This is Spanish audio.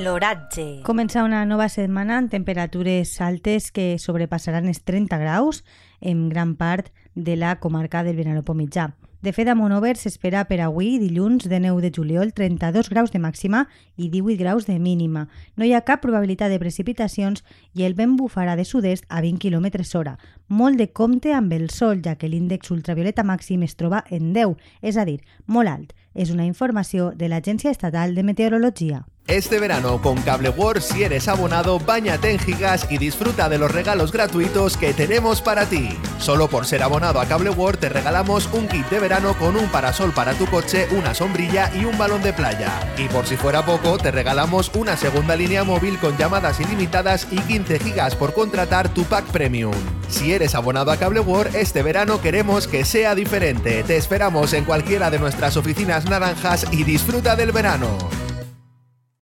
L'oratge. Comença una nova setmana amb temperatures altes que sobrepassaran els 30 graus en gran part de la comarca del Vinalopó mitjà. De fet, a Monover s'espera per avui, dilluns de 9 de juliol, 32 graus de màxima i 18 graus de mínima. No hi ha cap probabilitat de precipitacions i el vent bufarà de sud-est a 20 km hora. Molt de compte amb el sol, ja que l'índex ultravioleta màxim es troba en 10, és a dir, molt alt. És una informació de l'Agència Estatal de Meteorologia. Este verano con Cable World, si eres abonado, bañate en gigas y disfruta de los regalos gratuitos que tenemos para ti. Solo por ser abonado a Cable World te regalamos un kit de verano con un parasol para tu coche, una sombrilla y un balón de playa. Y por si fuera poco, te regalamos una segunda línea móvil con llamadas ilimitadas y 15 gigas por contratar tu pack premium. Si eres abonado a Cable World, este verano queremos que sea diferente. Te esperamos en cualquiera de nuestras oficinas naranjas y disfruta del verano.